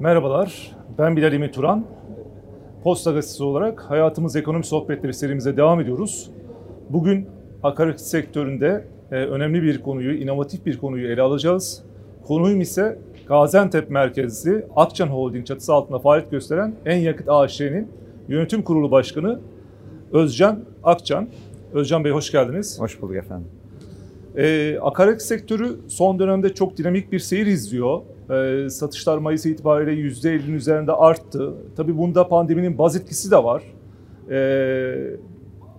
Merhabalar, ben Bilal Emin Turan. Posta Gazetesi olarak Hayatımız Ekonomi Sohbetleri serimize devam ediyoruz. Bugün akaryakıt sektöründe e, önemli bir konuyu, inovatif bir konuyu ele alacağız. Konuyum ise Gaziantep merkezli Akçan Holding çatısı altında faaliyet gösteren En Yakıt AŞ'nin yönetim kurulu başkanı Özcan Akçan. Özcan Bey hoş geldiniz. Hoş bulduk efendim. Ee, akaryakıt sektörü son dönemde çok dinamik bir seyir izliyor. Ee, satışlar Mayıs itibariyle %50'nin üzerinde arttı. Tabii bunda pandeminin baz etkisi de var. Ee,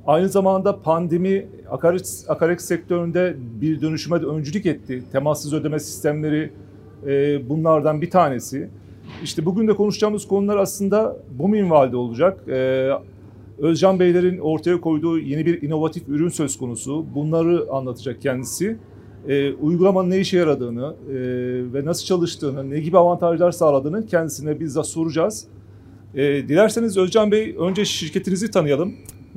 aynı zamanda pandemi akaryakıt, akaryakıt sektöründe bir dönüşüme de öncülük etti. Temassız ödeme sistemleri e, bunlardan bir tanesi. İşte bugün de konuşacağımız konular aslında bu minvalde olacak. Ee, Özcan Beylerin ortaya koyduğu yeni bir inovatif ürün söz konusu. Bunları anlatacak kendisi. E, uygulamanın ne işe yaradığını e, ve nasıl çalıştığını, ne gibi avantajlar sağladığını kendisine bizzat soracağız. E, dilerseniz Özcan Bey önce şirketinizi tanıyalım.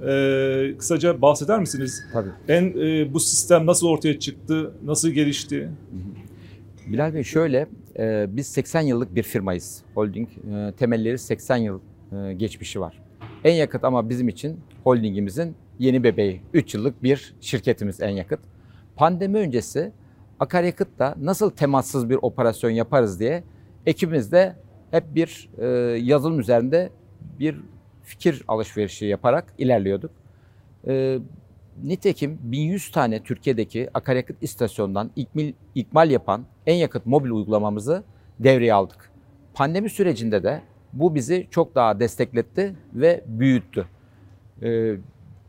E, kısaca bahseder misiniz? Tabii. En e, bu sistem nasıl ortaya çıktı, nasıl gelişti? Bilal Bey şöyle, e, biz 80 yıllık bir firmayız. Holding e, temelleri 80 yıl e, geçmişi var. En yakıt ama bizim için holdingimizin yeni bebeği. 3 yıllık bir şirketimiz En Yakıt. Pandemi öncesi akaryakıtta nasıl temassız bir operasyon yaparız diye ekibimizde hep bir e, yazılım üzerinde bir fikir alışverişi yaparak ilerliyorduk. E, nitekim 1100 tane Türkiye'deki akaryakıt istasyonundan ikmal, ikmal yapan En Yakıt mobil uygulamamızı devreye aldık. Pandemi sürecinde de bu bizi çok daha destekletti ve büyüttü. Ee,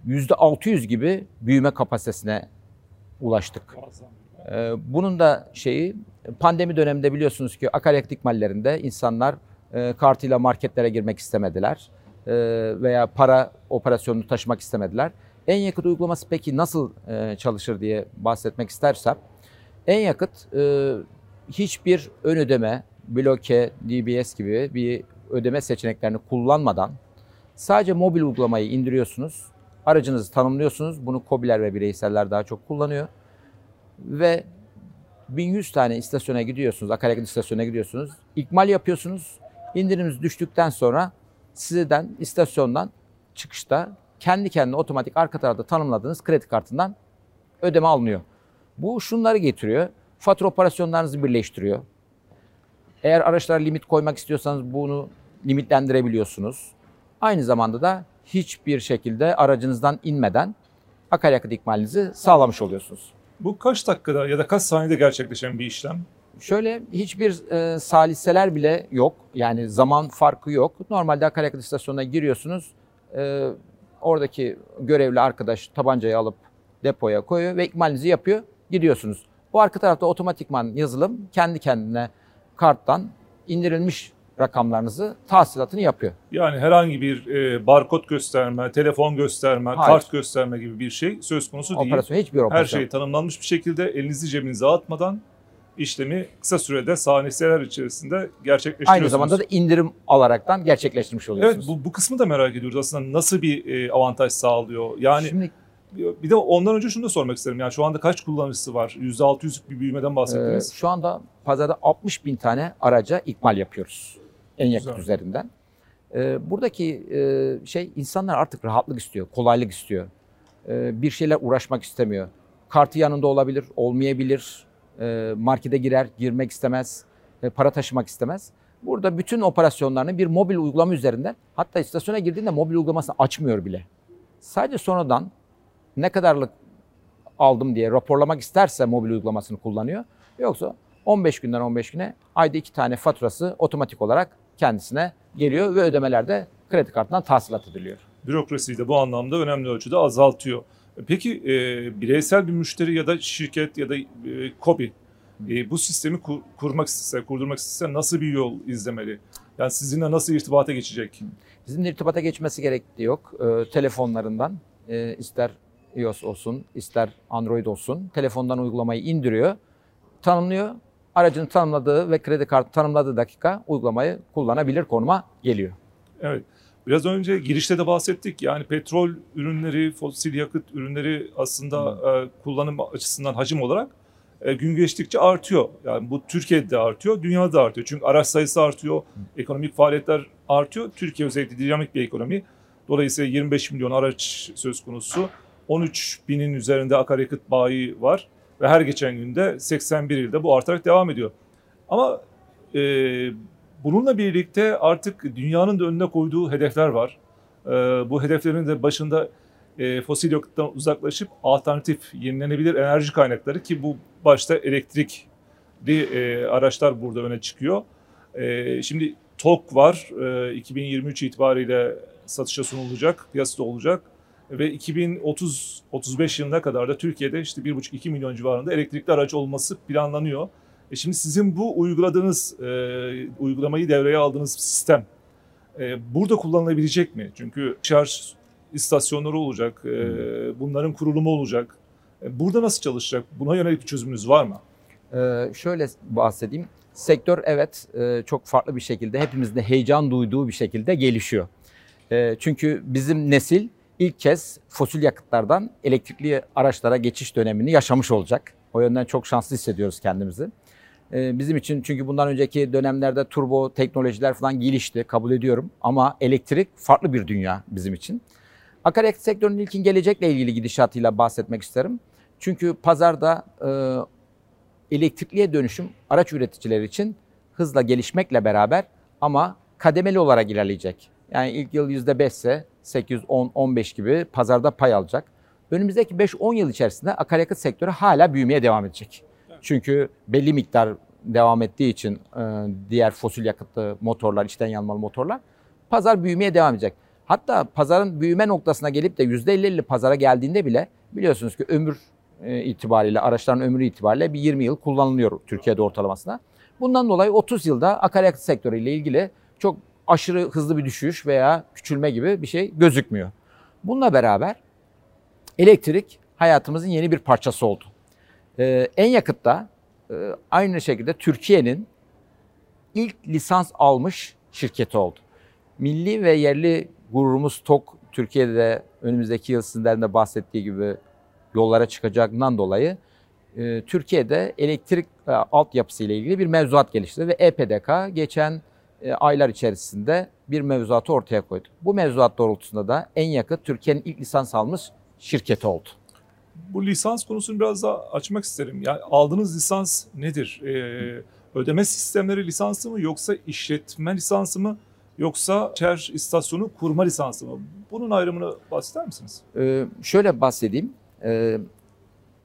%600 gibi büyüme kapasitesine ulaştık. Ee, bunun da şeyi pandemi döneminde biliyorsunuz ki akaryakıt ikmallerinde insanlar e, kartıyla marketlere girmek istemediler e, veya para operasyonunu taşımak istemediler. En yakıt uygulaması peki nasıl e, çalışır diye bahsetmek istersem en yakıt e, hiçbir ön ödeme, bloke, DBS gibi bir ödeme seçeneklerini kullanmadan sadece mobil uygulamayı indiriyorsunuz. Aracınızı tanımlıyorsunuz. Bunu kobiler ve bireyseller daha çok kullanıyor. Ve 1100 tane istasyona gidiyorsunuz, akaryakıt istasyonuna gidiyorsunuz. İkmal yapıyorsunuz. İndiriminiz düştükten sonra sizden istasyondan çıkışta kendi kendine otomatik arka tarafta tanımladığınız kredi kartından ödeme alınıyor. Bu şunları getiriyor. Fatura operasyonlarınızı birleştiriyor. Eğer araçlara limit koymak istiyorsanız bunu limitlendirebiliyorsunuz. Aynı zamanda da hiçbir şekilde aracınızdan inmeden akaryakıt ikmalinizi sağlamış oluyorsunuz. Bu kaç dakikada ya da kaç saniyede gerçekleşen bir işlem? Şöyle hiçbir e, saliseler bile yok. Yani zaman farkı yok. Normalde akaryakıt istasyonuna giriyorsunuz. E, oradaki görevli arkadaş tabancayı alıp depoya koyuyor ve ikmalinizi yapıyor. Gidiyorsunuz. Bu arka tarafta otomatikman yazılım kendi kendine karttan indirilmiş rakamlarınızı tahsilatını yapıyor. Yani herhangi bir e, barkod gösterme, telefon gösterme, Hayır. kart gösterme gibi bir şey söz konusu değil. Operasyon hiçbir operasyon. Her şey tanımlanmış bir şekilde elinizi cebinize atmadan işlemi kısa sürede saniyeler içerisinde gerçekleştiriyorsunuz. Aynı zamanda da indirim alaraktan gerçekleştirmiş Evet oluyorsunuz. bu, bu kısmı da merak ediyoruz aslında nasıl bir e, avantaj sağlıyor? Yani Şimdi bir de ondan önce şunu da sormak isterim. Yani şu anda kaç kullanıcısı var? %600'lük bir büyümeden bahsettiniz. şu anda pazarda 60 bin tane araca ikmal yapıyoruz. En yakıt Güzel. üzerinden. E, buradaki e, şey insanlar artık rahatlık istiyor, kolaylık istiyor. E, bir şeyler uğraşmak istemiyor. Kartı yanında olabilir, olmayabilir. E, markete girer, girmek istemez. e, para taşımak istemez. Burada bütün operasyonlarını bir mobil uygulama üzerinden hatta istasyona girdiğinde mobil uygulamasını açmıyor bile. Sadece sonradan ne kadarlık aldım diye raporlamak isterse mobil uygulamasını kullanıyor. Yoksa 15 günden 15 güne ayda iki tane faturası otomatik olarak kendisine geliyor ve ödemelerde kredi kartından tahsilat ediliyor. Bürokrasiyi de bu anlamda önemli ölçüde azaltıyor. Peki e, bireysel bir müşteri ya da şirket ya da e, KOBİ e, bu sistemi kur- kurmak istese, kurdurmak istese nasıl bir yol izlemeli? Yani sizinle nasıl irtibata geçecek? Bizim de irtibata geçmesi gerektiği yok. Ee, telefonlarından e, ister iOS olsun ister Android olsun telefondan uygulamayı indiriyor, tanımlıyor. Aracını tanımladığı ve kredi kartı tanımladığı dakika uygulamayı kullanabilir konuma geliyor. Evet. Biraz önce girişte de bahsettik. Yani petrol ürünleri, fosil yakıt ürünleri aslında e, kullanım açısından hacim olarak e, gün geçtikçe artıyor. Yani bu Türkiye'de de artıyor, dünyada da artıyor. Çünkü araç sayısı artıyor, ekonomik faaliyetler artıyor. Türkiye özellikle dinamik bir ekonomi. Dolayısıyla 25 milyon araç söz konusu. 13 binin üzerinde akaryakıt bayi var ve her geçen günde 81 ilde bu artarak devam ediyor. Ama e, bununla birlikte artık dünyanın da önüne koyduğu hedefler var. E, bu hedeflerin de başında e, fosil yakıttan uzaklaşıp alternatif yenilenebilir enerji kaynakları ki bu başta elektrikli e, araçlar burada öne çıkıyor. E, şimdi TOK var. E, 2023 itibariyle satışa sunulacak, piyasada olacak ve 2030-35 yılına kadar da Türkiye'de işte 1,5-2 milyon civarında elektrikli araç olması planlanıyor. E şimdi sizin bu uyguladığınız, e, uygulamayı devreye aldığınız sistem e, burada kullanılabilecek mi? Çünkü şarj istasyonları olacak, e, bunların kurulumu olacak. E, burada nasıl çalışacak? Buna yönelik bir çözümünüz var mı? Ee, şöyle bahsedeyim. Sektör evet e, çok farklı bir şekilde hepimizin de heyecan duyduğu bir şekilde gelişiyor. E, çünkü bizim nesil ilk kez fosil yakıtlardan elektrikli araçlara geçiş dönemini yaşamış olacak. O yönden çok şanslı hissediyoruz kendimizi. E, bizim için çünkü bundan önceki dönemlerde turbo teknolojiler falan gelişti kabul ediyorum. Ama elektrik farklı bir dünya bizim için. Akaryakıt sektörünün ilkin gelecekle ilgili gidişatıyla bahsetmek isterim. Çünkü pazarda e, elektrikliye dönüşüm araç üreticileri için hızla gelişmekle beraber ama kademeli olarak ilerleyecek. Yani ilk yıl %5 ise 8, 10, 15 gibi pazarda pay alacak. Önümüzdeki 5-10 yıl içerisinde akaryakıt sektörü hala büyümeye devam edecek. Çünkü belli miktar devam ettiği için e, diğer fosil yakıtlı motorlar, içten yanmalı motorlar pazar büyümeye devam edecek. Hatta pazarın büyüme noktasına gelip de %50-50 pazara geldiğinde bile biliyorsunuz ki ömür e, itibariyle, araçların ömrü itibariyle bir 20 yıl kullanılıyor Türkiye'de ortalamasına. Bundan dolayı 30 yılda akaryakıt sektörüyle ilgili çok aşırı hızlı bir düşüş veya küçülme gibi bir şey gözükmüyor. Bununla beraber elektrik hayatımızın yeni bir parçası oldu. Ee, en yakıtta e, aynı şekilde Türkiye'nin ilk lisans almış şirketi oldu. Milli ve yerli gururumuz TOK Türkiye'de de önümüzdeki yıl sizlerin bahsettiği gibi yollara çıkacağından dolayı e, Türkiye'de elektrik e, altyapısı ile ilgili bir mevzuat geliştirdi ve EPDK geçen e, aylar içerisinde bir mevzuatı ortaya koydu. Bu mevzuat doğrultusunda da en yakın Türkiye'nin ilk lisans almış şirketi oldu. Bu lisans konusunu biraz daha açmak isterim. Yani aldığınız lisans nedir? Ee, ödeme sistemleri lisansı mı yoksa işletme lisansı mı? yoksa şer istasyonu kurma lisansı mı? Bunun ayrımını bahseder misiniz? Ee, şöyle bahsedeyim. Ee,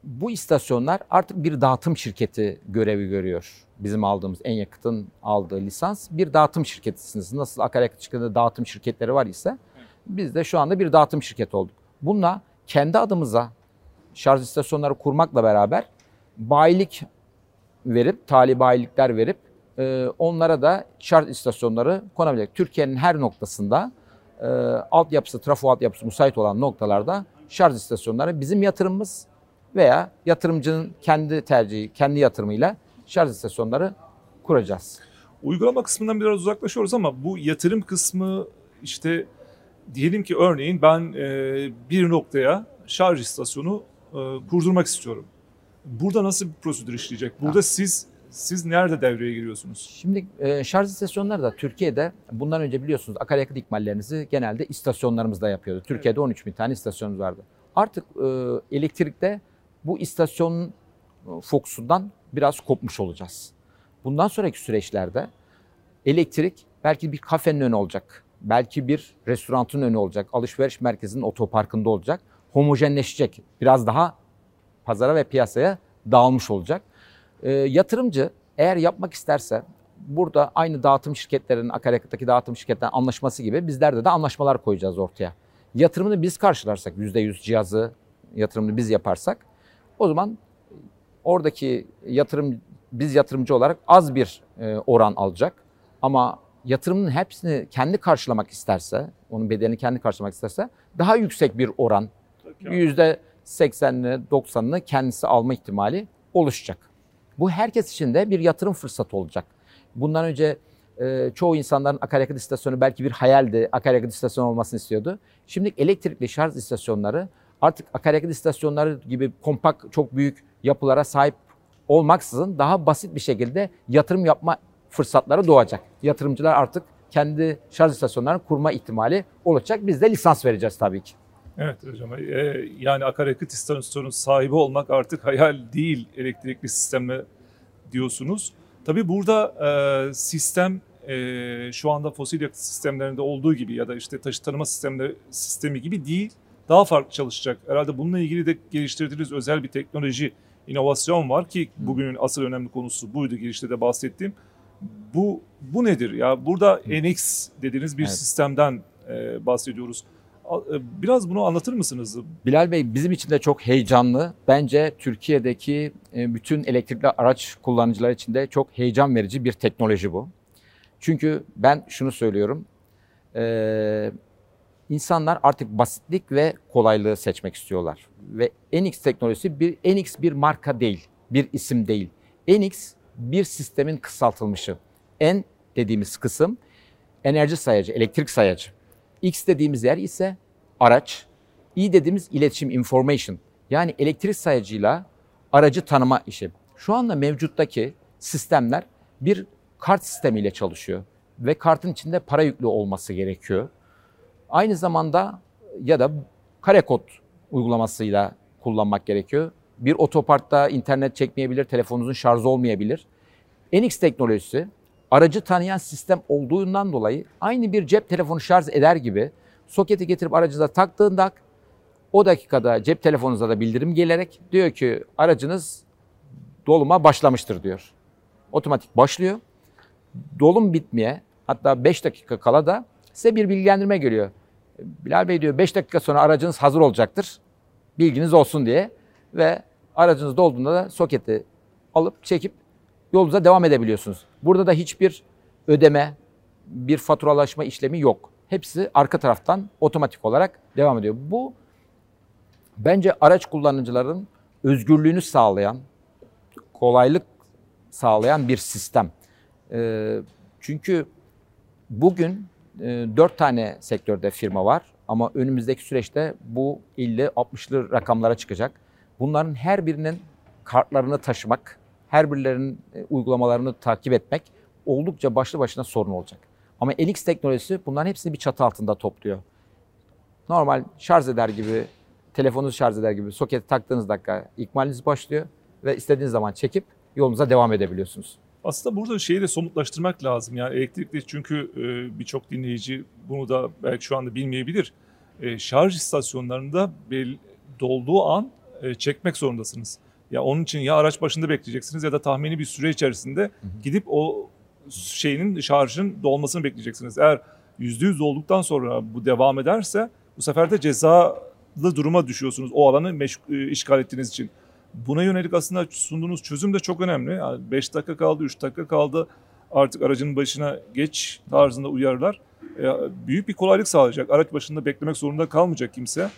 bu istasyonlar artık bir dağıtım şirketi görevi görüyor. Bizim aldığımız en yakıtın aldığı lisans bir dağıtım şirketisiniz. Nasıl akaryakıt şirketinde dağıtım şirketleri var ise biz de şu anda bir dağıtım şirketi olduk. Bununla kendi adımıza şarj istasyonları kurmakla beraber bayilik verip, tali bayilikler verip e, onlara da şarj istasyonları konabilecek. Türkiye'nin her noktasında e, altyapısı, trafo altyapısı müsait olan noktalarda şarj istasyonları bizim yatırımımız veya yatırımcının kendi tercihi, kendi yatırımıyla şarj istasyonları kuracağız. Uygulama kısmından biraz uzaklaşıyoruz ama bu yatırım kısmı işte diyelim ki örneğin ben e, bir noktaya şarj istasyonu e, kurdurmak istiyorum. Burada nasıl bir prosedür işleyecek? Burada ha. siz siz nerede devreye giriyorsunuz? Şimdi e, şarj istasyonları da Türkiye'de bundan önce biliyorsunuz akaryakıt ikmallerinizi genelde istasyonlarımızda yapıyordu. Türkiye'de 13 bin tane istasyonumuz vardı. Artık e, elektrikte bu istasyonun e, fokusundan biraz kopmuş olacağız. Bundan sonraki süreçlerde elektrik belki bir kafenin önü olacak. Belki bir restoranın önü olacak. Alışveriş merkezinin otoparkında olacak. Homojenleşecek. Biraz daha pazara ve piyasaya dağılmış olacak. E, yatırımcı eğer yapmak isterse burada aynı dağıtım şirketlerinin, akaryakıttaki dağıtım şirketlerinin anlaşması gibi bizlerde de anlaşmalar koyacağız ortaya. Yatırımını biz karşılarsak, %100 cihazı yatırımını biz yaparsak o zaman oradaki yatırım biz yatırımcı olarak az bir e, oran alacak. Ama yatırımın hepsini kendi karşılamak isterse, onun bedelini kendi karşılamak isterse daha yüksek bir oran, %80'ini, 90'ını kendisi alma ihtimali oluşacak. Bu herkes için de bir yatırım fırsatı olacak. Bundan önce e, çoğu insanların akaryakıt istasyonu belki bir hayaldi. Akaryakıt istasyonu olmasını istiyordu. Şimdi elektrikli şarj istasyonları artık akaryakıt istasyonları gibi kompakt, çok büyük yapılara sahip olmaksızın daha basit bir şekilde yatırım yapma fırsatları doğacak. Yatırımcılar artık kendi şarj istasyonlarını kurma ihtimali olacak. Biz de lisans vereceğiz tabii ki. Evet hocam. E, yani akaryakıt istasyonunun sahibi olmak artık hayal değil elektrikli sistemle diyorsunuz. Tabii burada e, sistem e, şu anda fosil yakıt sistemlerinde olduğu gibi ya da işte taşı tanıma sistemleri, sistemi gibi değil. Daha farklı çalışacak. Herhalde bununla ilgili de geliştirdiğiniz özel bir teknoloji, inovasyon var ki bugünün asıl önemli konusu buydu girişte de bahsettiğim. Bu bu nedir ya? Burada NX dediğiniz bir evet. sistemden e, bahsediyoruz. E, biraz bunu anlatır mısınız? Bilal Bey bizim için de çok heyecanlı. Bence Türkiye'deki e, bütün elektrikli araç kullanıcılar için de çok heyecan verici bir teknoloji bu. Çünkü ben şunu söylüyorum. Ee, insanlar artık basitlik ve kolaylığı seçmek istiyorlar. Ve NX teknolojisi bir NX bir marka değil, bir isim değil. NX bir sistemin kısaltılmışı. N dediğimiz kısım enerji sayacı, elektrik sayacı. X dediğimiz yer ise araç. I dediğimiz iletişim, information. Yani elektrik sayacıyla aracı tanıma işi. Şu anda mevcuttaki sistemler bir kart sistemiyle çalışıyor ve kartın içinde para yüklü olması gerekiyor. Aynı zamanda ya da kare kod uygulamasıyla kullanmak gerekiyor. Bir otoparkta internet çekmeyebilir, telefonunuzun şarjı olmayabilir. NX teknolojisi aracı tanıyan sistem olduğundan dolayı aynı bir cep telefonu şarj eder gibi soketi getirip aracınıza taktığında o dakikada cep telefonunuza da bildirim gelerek diyor ki aracınız doluma başlamıştır diyor. Otomatik başlıyor. Dolum bitmeye hatta 5 dakika kala da size bir bilgilendirme geliyor. Bilal Bey diyor 5 dakika sonra aracınız hazır olacaktır. Bilginiz olsun diye ve aracınız dolduğunda da soketi alıp çekip yolunuza devam edebiliyorsunuz. Burada da hiçbir ödeme, bir faturalaşma işlemi yok. Hepsi arka taraftan otomatik olarak devam ediyor. Bu bence araç kullanıcıların özgürlüğünü sağlayan, kolaylık sağlayan bir sistem. Ee, çünkü bugün e, 4 tane sektörde firma var ama önümüzdeki süreçte bu 50-60'lı rakamlara çıkacak. Bunların her birinin kartlarını taşımak, her birilerinin e, uygulamalarını takip etmek oldukça başlı başına sorun olacak. Ama NX teknolojisi bunların hepsini bir çatı altında topluyor. Normal şarj eder gibi, telefonunuzu şarj eder gibi soketi taktığınız dakika ikmaliniz başlıyor ve istediğiniz zaman çekip yolunuza devam edebiliyorsunuz. Aslında burada şeyi de somutlaştırmak lazım. Yani elektrikli çünkü e, birçok dinleyici bunu da belki şu anda bilmeyebilir. E, şarj istasyonlarında dolduğu an e, çekmek zorundasınız. Ya onun için ya araç başında bekleyeceksiniz ya da tahmini bir süre içerisinde hı hı. gidip o şeyinin şarjın dolmasını bekleyeceksiniz. Eğer %100 olduktan sonra bu devam ederse bu sefer de cezalı duruma düşüyorsunuz o alanı meşg- işgal ettiğiniz için. Buna yönelik aslında sunduğunuz çözüm de çok önemli. Yani 5 dakika kaldı, 3 dakika kaldı artık aracın başına geç tarzında uyarılar. E, büyük bir kolaylık sağlayacak. Araç başında beklemek zorunda kalmayacak kimse.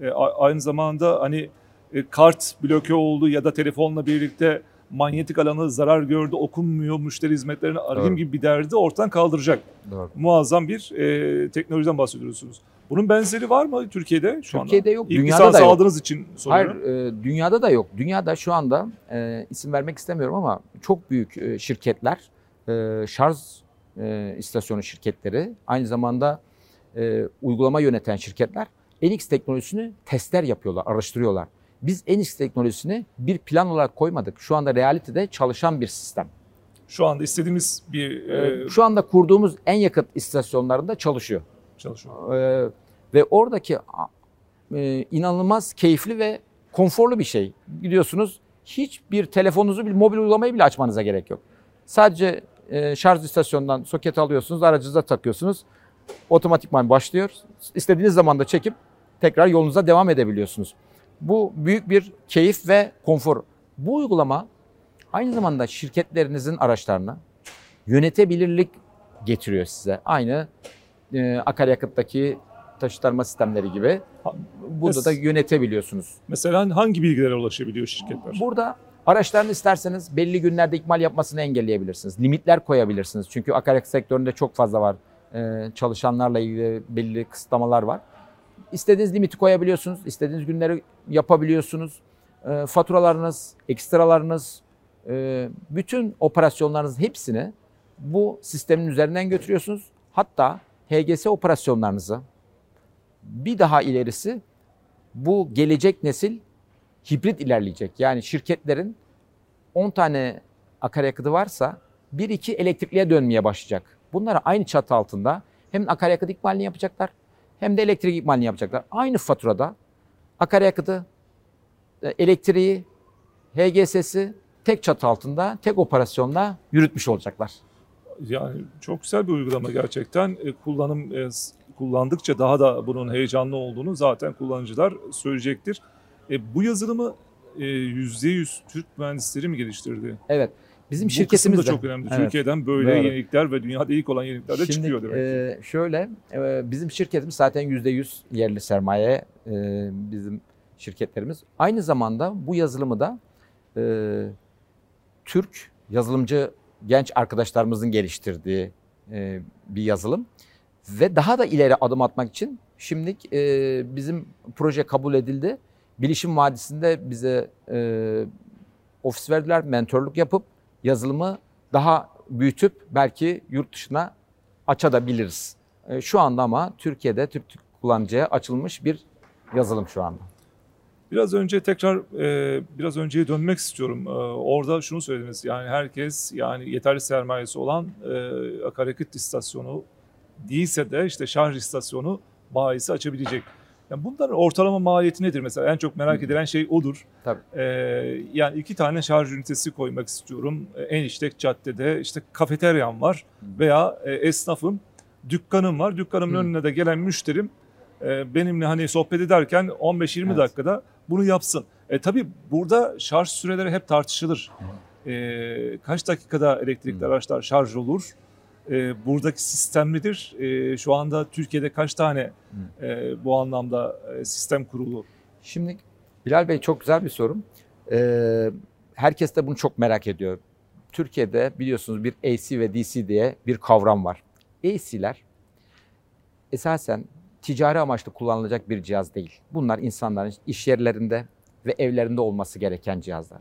E, aynı zamanda hani e, kart bloke oldu ya da telefonla birlikte manyetik alanı zarar gördü, okunmuyor, müşteri hizmetlerini arayayım Doğru. gibi bir derdi ortadan kaldıracak. Doğru. Muazzam bir e, teknolojiden bahsediyorsunuz. Bunun benzeri var mı Türkiye'de şu Türkiye'de anda? yok. İlk dünyada da yok. aldığınız için soruyorum. Hayır, e, dünyada da yok. Dünyada şu anda e, isim vermek istemiyorum ama çok büyük e, şirketler, e, şarj e, istasyonu şirketleri, aynı zamanda e, uygulama yöneten şirketler NX teknolojisini testler yapıyorlar, araştırıyorlar. Biz NX teknolojisini bir plan olarak koymadık. Şu anda realitede çalışan bir sistem. Şu anda istediğimiz bir... E... Şu anda kurduğumuz en yakıt istasyonlarında çalışıyor. Çalışıyor. E, ve oradaki e, inanılmaz keyifli ve konforlu bir şey. Gidiyorsunuz hiçbir telefonunuzu bir mobil uygulamayı bile açmanıza gerek yok. Sadece e, şarj istasyonundan soket alıyorsunuz, aracınıza takıyorsunuz. Otomatikman başlıyor. İstediğiniz zaman da çekip tekrar yolunuza devam edebiliyorsunuz. Bu büyük bir keyif ve konfor. Bu uygulama aynı zamanda şirketlerinizin araçlarına yönetebilirlik getiriyor size. Aynı e, akaryakıttaki taşıtlarma sistemleri gibi. Burada da yönetebiliyorsunuz. Mesela hangi bilgilere ulaşabiliyor şirketler? Burada araçlarını isterseniz belli günlerde ikmal yapmasını engelleyebilirsiniz. Limitler koyabilirsiniz. Çünkü akaryakıt sektöründe çok fazla var. Ee, çalışanlarla ilgili belli kısıtlamalar var. İstediğiniz limiti koyabiliyorsunuz. istediğiniz günleri yapabiliyorsunuz. E, faturalarınız, ekstralarınız, e, bütün operasyonlarınızın hepsini bu sistemin üzerinden götürüyorsunuz. Hatta HGS operasyonlarınızı bir daha ilerisi bu gelecek nesil hibrit ilerleyecek. Yani şirketlerin 10 tane akaryakıtı varsa 1-2 elektrikliye dönmeye başlayacak. Bunları aynı çatı altında hem akaryakıt ikmalini yapacaklar hem de elektrik ikmalini yapacaklar. Aynı faturada akaryakıtı, e, elektriği, HGS'si tek çatı altında, tek operasyonla yürütmüş olacaklar. Yani çok güzel bir uygulama gerçekten. E, kullanım e, kullandıkça daha da bunun heyecanlı olduğunu zaten kullanıcılar söyleyecektir. E, bu yazılımı e, %100 Türk mühendisleri mi geliştirdi? Evet. Bizim şirketimiz da çok önemli. Evet. Türkiye'den böyle Doğru. yenilikler ve dünyada ilk olan yenilikler de Şimdi çıkıyor demek. ki. e, şöyle e, bizim şirketimiz zaten %100 yerli sermaye e, bizim şirketlerimiz. Aynı zamanda bu yazılımı da e, Türk yazılımcı genç arkadaşlarımızın geliştirdiği e, bir yazılım. Ve daha da ileri adım atmak için şimdi e, bizim proje kabul edildi. Bilişim Vadisi'nde bize e, ofis verdiler, mentorluk yapıp yazılımı daha büyütüp belki yurt dışına açabiliriz. E, şu anda ama Türkiye'de Türk kullanıcıya açılmış bir yazılım şu anda. Biraz önce tekrar e, biraz önceye dönmek istiyorum. E, orada şunu söylediniz. Yani herkes yani yeterli sermayesi olan e, akaryakıt istasyonu değilse de işte şarj istasyonu bayisi açabilecek. Yani bunların ortalama maliyeti nedir mesela? En çok merak edilen şey odur. Tabii. E, yani iki tane şarj ünitesi koymak istiyorum. E, En işlek caddede işte kafeteryam var veya e, esnafım, dükkanım var. Dükkanımın Hı. önüne de gelen müşterim e, benimle hani sohbet ederken 15-20 Evet. dakikada bunu yapsın. E tabii burada şarj süreleri hep tartışılır. E, kaç dakikada elektrikli Hı. araçlar şarj olur? E, buradaki sistem midir? E, şu anda Türkiye'de kaç tane e, bu anlamda e, sistem kurulu? Şimdi Bilal Bey çok güzel bir sorum. Ee, herkes de bunu çok merak ediyor. Türkiye'de biliyorsunuz bir AC ve DC diye bir kavram var. AC'ler esasen ticari amaçlı kullanılacak bir cihaz değil. Bunlar insanların iş yerlerinde ve evlerinde olması gereken cihazlar.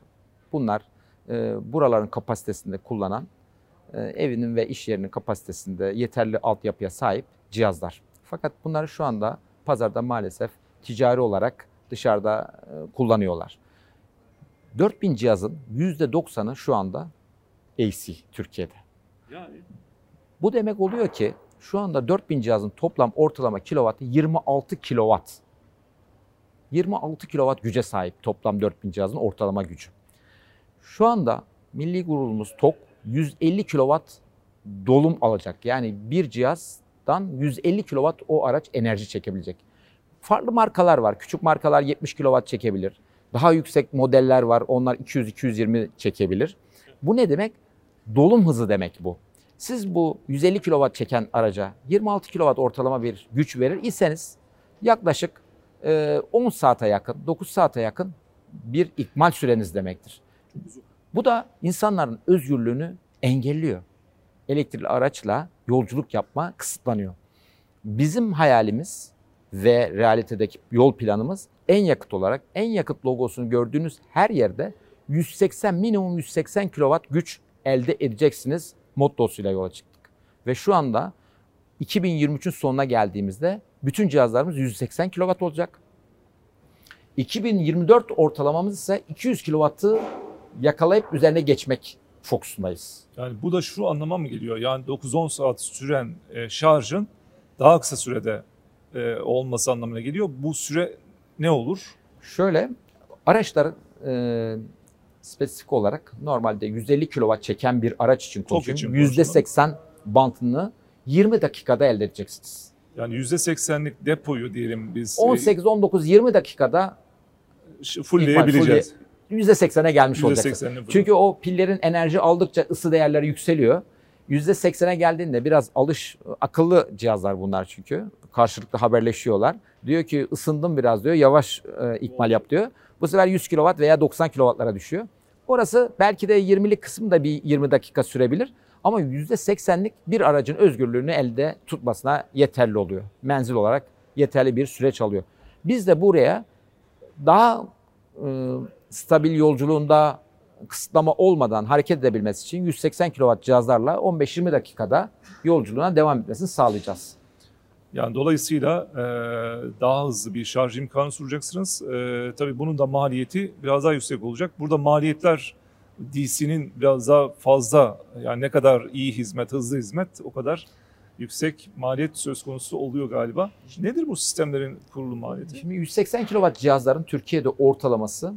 Bunlar e, buraların kapasitesinde kullanan, e, evinin ve iş yerinin kapasitesinde yeterli altyapıya sahip cihazlar. Fakat bunları şu anda pazarda maalesef ticari olarak dışarıda e, kullanıyorlar. 4000 cihazın %90'ı şu anda AC Türkiye'de. Yani Bu demek oluyor ki şu anda 4000 cihazın toplam ortalama kilovatı 26 kilovat. 26 kilovat güce sahip toplam 4000 cihazın ortalama gücü. Şu anda milli gururumuz TOK 150 kilovat dolum alacak. Yani bir cihazdan 150 kilovat o araç enerji çekebilecek. Farklı markalar var. Küçük markalar 70 kilovat çekebilir. Daha yüksek modeller var. Onlar 200-220 çekebilir. Bu ne demek? Dolum hızı demek bu. Siz bu 150 kW çeken araca 26 kW ortalama bir güç verir iseniz yaklaşık e, 10 saate yakın, 9 saate yakın bir ikmal süreniz demektir. Bu da insanların özgürlüğünü engelliyor. Elektrikli araçla yolculuk yapma kısıtlanıyor. Bizim hayalimiz ve realitedeki yol planımız en yakıt olarak en yakıt logosunu gördüğünüz her yerde 180 minimum 180 kW güç elde edeceksiniz mottosuyla yola çıktık. Ve şu anda 2023'ün sonuna geldiğimizde bütün cihazlarımız 180 kW olacak. 2024 ortalamamız ise 200 kW'ı yakalayıp üzerine geçmek fokusundayız. Yani bu da şu anlama mı geliyor? Yani 9-10 saat süren e, şarjın daha kısa sürede e, olması anlamına geliyor. Bu süre ne olur? Şöyle araçların e, spesifik olarak normalde 150 kW çeken bir araç için konuşuyorum. için %80 bantını 20 dakikada elde edeceksiniz. Yani %80'lik depoyu diyelim biz 18, 19, 20 dakikada fullleyebileceğiz. %80'e gelmiş olacaksınız. %80'ini full. Çünkü o pillerin enerji aldıkça ısı değerleri yükseliyor. %80'e geldiğinde biraz alış akıllı cihazlar bunlar çünkü. Karşılıklı haberleşiyorlar. Diyor ki ısındım biraz diyor. Yavaş e, ikmal yap diyor. Bu sefer 100 kW veya 90 kW'lara düşüyor. Orası belki de 20'lik kısım da bir 20 dakika sürebilir. Ama %80'lik bir aracın özgürlüğünü elde tutmasına yeterli oluyor. Menzil olarak yeterli bir süreç alıyor. Biz de buraya daha e, stabil yolculuğunda kısıtlama olmadan hareket edebilmesi için 180 kW cihazlarla 15-20 dakikada yolculuğuna devam etmesini sağlayacağız. Yani dolayısıyla e, daha hızlı bir şarj imkanı sunacaksınız. E, tabii bunun da maliyeti biraz daha yüksek olacak. Burada maliyetler DC'nin biraz daha fazla yani ne kadar iyi hizmet, hızlı hizmet o kadar yüksek maliyet söz konusu oluyor galiba. Nedir bu sistemlerin kurulu maliyeti? Şimdi 180 kW cihazların Türkiye'de ortalaması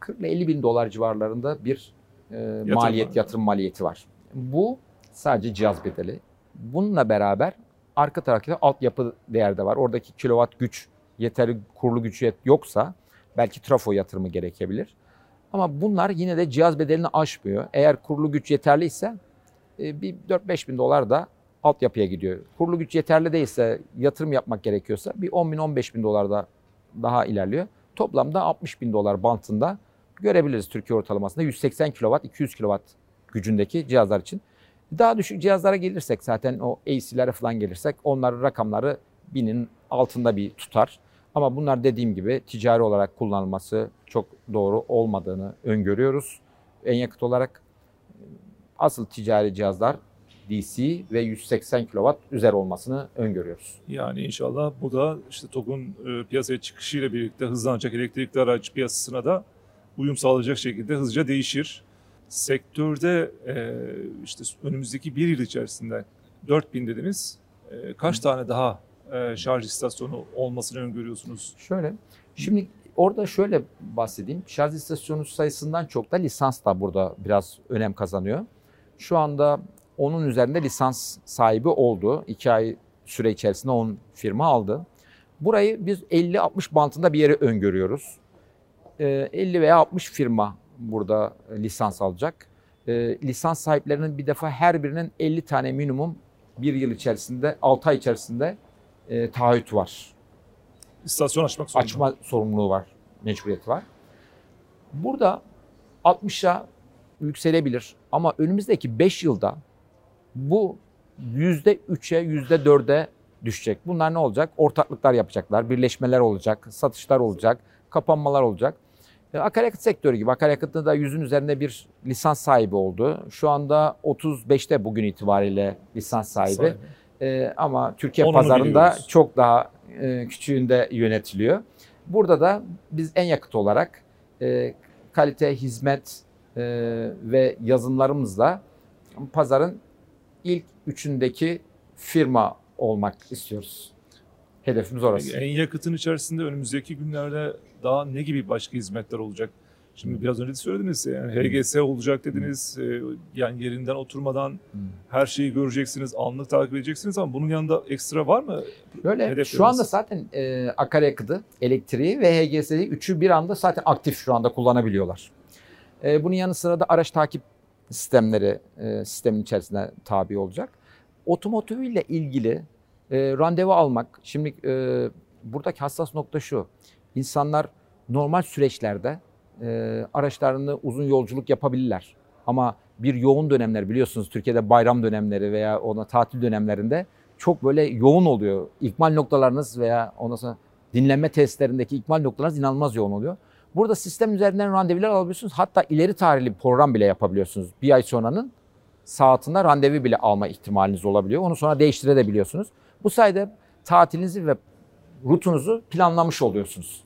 40 ile 50 bin dolar civarlarında bir yatırım maliyet, var. yatırım maliyeti var. Bu sadece cihaz bedeli. Bununla beraber arka tarafta altyapı değerde var. Oradaki kilowatt güç yeterli kurulu güç yoksa belki trafo yatırımı gerekebilir. Ama bunlar yine de cihaz bedelini aşmıyor. Eğer kurulu güç yeterliyse e, bir 4-5 bin dolar da altyapıya gidiyor. Kurulu güç yeterli değilse, yatırım yapmak gerekiyorsa bir 10 bin 15 bin dolar da daha ilerliyor. Toplamda 60 bin dolar bantında görebiliriz Türkiye ortalamasında 180 kW, 200 kW gücündeki cihazlar için. Daha düşük cihazlara gelirsek zaten o AC'lere falan gelirsek onların rakamları binin altında bir tutar. Ama bunlar dediğim gibi ticari olarak kullanılması çok doğru olmadığını öngörüyoruz. En yakıt olarak asıl ticari cihazlar DC ve 180 kW üzeri olmasını öngörüyoruz. Yani inşallah bu da işte TOG'un e, piyasaya çıkışıyla birlikte hızlanacak elektrikli araç piyasasına da uyum sağlayacak şekilde hızlıca değişir. Sektörde e, işte önümüzdeki bir yıl içerisinde 4000 dediniz. E, kaç tane daha e, şarj istasyonu olmasını öngörüyorsunuz? Şöyle, şimdi orada şöyle bahsedeyim. Şarj istasyonu sayısından çok da lisans da burada biraz önem kazanıyor. Şu anda onun üzerinde lisans sahibi oldu. İki ay süre içerisinde 10 firma aldı. Burayı biz 50-60 bantında bir yere öngörüyoruz. 50 veya 60 firma burada lisans alacak. Lisans sahiplerinin bir defa her birinin 50 tane minimum bir yıl içerisinde, 6 ay içerisinde e, taahhüt var. İstasyon açmak zorunda. Açma sorumluluğu var, mecburiyeti var. Burada 60'a yükselebilir ama önümüzdeki 5 yılda bu %3'e, %4'e düşecek. Bunlar ne olacak? Ortaklıklar yapacaklar, birleşmeler olacak, satışlar olacak, kapanmalar olacak. E, akaryakıt sektörü gibi. Akaryakıtında da yüzün üzerinde bir lisans sahibi oldu. Şu anda 35'te bugün itibariyle lisans sahibi. sahibi. E, ama Türkiye Onunu pazarında biliyoruz. çok daha e, küçüğünde yönetiliyor. Burada da biz en yakıt olarak e, kalite, hizmet e, ve yazılımlarımızla pazarın ilk üçündeki firma olmak istiyoruz. Hedefimiz orası. En yakıtın içerisinde önümüzdeki günlerde daha ne gibi başka hizmetler olacak? Şimdi biraz önce de söylediniz yani HGS olacak dediniz. Hmm. Yani yerinden oturmadan hmm. her şeyi göreceksiniz, anlık takip edeceksiniz ama bunun yanında ekstra var mı? Böyle şu anda zaten e, akaryakıtı, elektriği ve HGS'yi üçü bir anda zaten aktif şu anda kullanabiliyorlar. E, bunun yanı sıra da araç takip sistemleri e, sistemin içerisinde tabi olacak. Otomotivle ilgili e, randevu almak, şimdi e, buradaki hassas nokta şu. İnsanlar normal süreçlerde e, araçlarını uzun yolculuk yapabilirler. Ama bir yoğun dönemler biliyorsunuz Türkiye'de bayram dönemleri veya ona tatil dönemlerinde çok böyle yoğun oluyor. İkmal noktalarınız veya ondan sonra dinlenme testlerindeki ikmal noktalarınız inanılmaz yoğun oluyor. Burada sistem üzerinden randevular alabiliyorsunuz. Hatta ileri tarihli program bile yapabiliyorsunuz. Bir ay sonranın saatinde randevu bile alma ihtimaliniz olabiliyor. Onu sonra değiştirebiliyorsunuz. Bu sayede tatilinizi ve rutunuzu planlamış oluyorsunuz.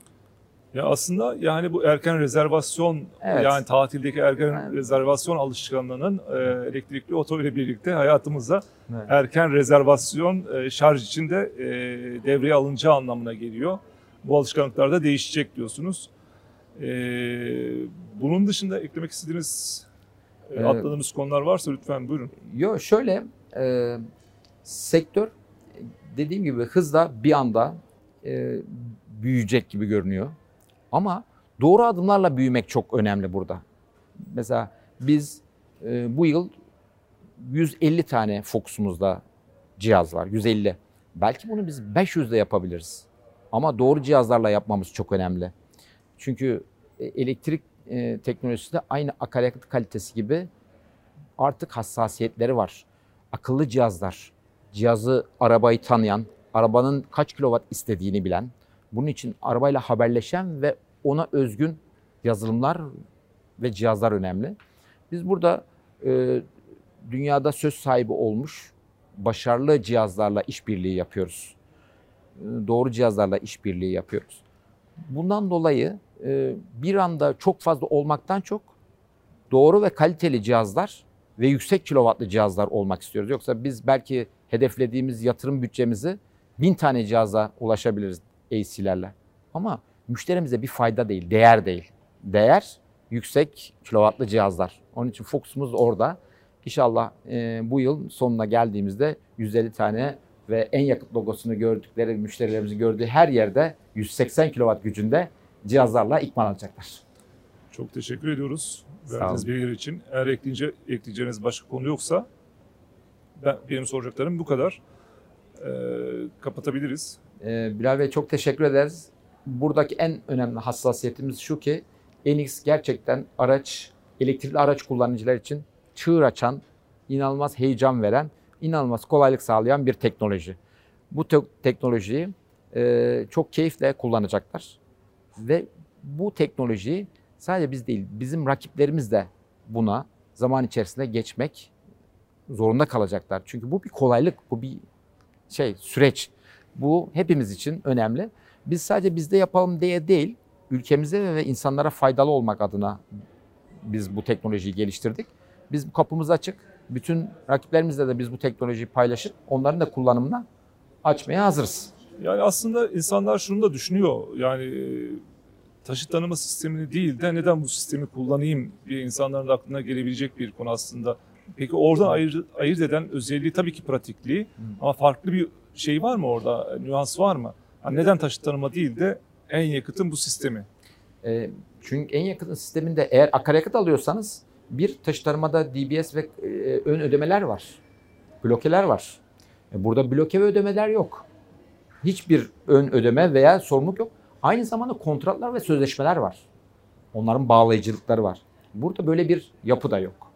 Ya aslında yani bu erken rezervasyon evet. yani tatildeki erken yani. rezervasyon alışkanlığının e, elektrikli oto ile birlikte hayatımıza evet. erken rezervasyon e, şarj içinde e, devreye alınacağı anlamına geliyor. Bu alışkanlıklar da değişecek diyorsunuz. E, bunun dışında eklemek istediğiniz e, atladığınız konular varsa lütfen buyurun. Yok şöyle e, sektör dediğim gibi hızla bir anda e, büyüyecek gibi görünüyor. Ama doğru adımlarla büyümek çok önemli burada. Mesela biz e, bu yıl 150 tane Fox'umuzda cihaz var. 150. Belki bunu biz 500'de yapabiliriz. Ama doğru cihazlarla yapmamız çok önemli. Çünkü e, elektrik e, teknolojisi de aynı akaryakıt kalitesi gibi artık hassasiyetleri var. Akıllı cihazlar, cihazı, arabayı tanıyan, arabanın kaç kilowatt istediğini bilen, bunun için arabayla haberleşen ve ona özgün yazılımlar ve cihazlar önemli. Biz burada e, dünyada söz sahibi olmuş başarılı cihazlarla işbirliği yapıyoruz. E, doğru cihazlarla işbirliği yapıyoruz. Bundan dolayı bir anda çok fazla olmaktan çok doğru ve kaliteli cihazlar ve yüksek kilovatlı cihazlar olmak istiyoruz. Yoksa biz belki hedeflediğimiz yatırım bütçemizi bin tane cihaza ulaşabiliriz AC'lerle. Ama müşterimize bir fayda değil, değer değil. Değer yüksek kilovatlı cihazlar. Onun için fokusumuz orada. İnşallah e, bu yıl sonuna geldiğimizde 150 tane ve en yakıt logosunu gördükleri müşterilerimizin gördüğü her yerde 180 kW gücünde cihazlarla ikmal alacaklar. Çok teşekkür ediyoruz verdiğiniz bilgiler için. Eğer ekleyince, ekleyeceğiniz başka konu yoksa ben, benim soracaklarım bu kadar. Ee, kapatabiliriz. Ee, Bilal Bey çok teşekkür ederiz. Buradaki en önemli hassasiyetimiz şu ki NX gerçekten araç, elektrikli araç kullanıcılar için çığır açan, inanılmaz heyecan veren, inanılmaz kolaylık sağlayan bir teknoloji. Bu te- teknolojiyi e, çok keyifle kullanacaklar. Ve bu teknolojiyi sadece biz değil, bizim rakiplerimiz de buna zaman içerisinde geçmek zorunda kalacaklar. Çünkü bu bir kolaylık, bu bir şey süreç. Bu hepimiz için önemli. Biz sadece bizde yapalım diye değil, ülkemize ve insanlara faydalı olmak adına biz bu teknolojiyi geliştirdik. Biz kapımız açık. Bütün rakiplerimizle de biz bu teknolojiyi paylaşıp onların da kullanımına açmaya hazırız. Yani aslında insanlar şunu da düşünüyor. Yani e, taşıt tanıma sistemini değil de neden bu sistemi kullanayım diye insanların aklına gelebilecek bir konu aslında. Peki oradan ayırt, ayırt eden özelliği tabii ki pratikliği ama farklı bir şey var mı orada? Nüans var mı? Hani neden taşıt tanıma değil de en yakıtın bu sistemi? E, çünkü en yakın sisteminde eğer akaryakıt alıyorsanız bir taşıtlarmada DBS ve e, ön ödemeler var. Blokeler var. E, burada bloke ve ödemeler yok. Hiçbir ön ödeme veya sorumluluk yok. Aynı zamanda kontratlar ve sözleşmeler var. Onların bağlayıcılıkları var. Burada böyle bir yapı da yok.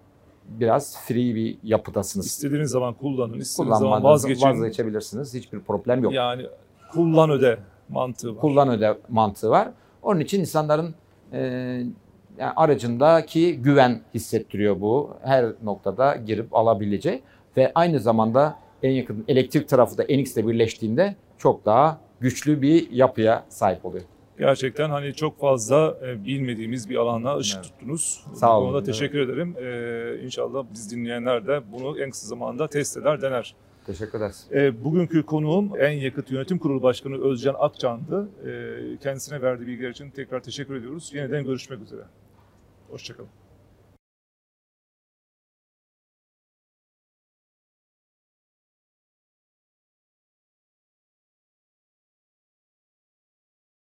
Biraz free bir yapıdasınız. İstediğiniz zaman kullanın, istediğiniz zaman vazgeçin. vazgeçebilirsiniz. Hiçbir problem yok. Yani kullan öde mantığı var. kullan öde mantığı var. Onun için insanların e, yani aracındaki güven hissettiriyor bu. Her noktada girip alabileceği ve aynı zamanda en yakın elektrik tarafı da NX ile birleştiğinde çok daha güçlü bir yapıya sahip oluyor. Gerçekten hani çok fazla e, bilmediğimiz bir alana ışık Evet. tuttunuz. Sağ olun. konuda teşekkür ederim. Ee, inşallah biz dinleyenler de bunu en kısa zamanda test eder, dener. Teşekkür ederiz. Ee, bugünkü konuğum En Yakıt Yönetim Kurulu Başkanı Özcan Akcan'dı. Ee, kendisine verdiği bilgiler için tekrar teşekkür ediyoruz. Yeniden görüşmek üzere. Hoşçakalın.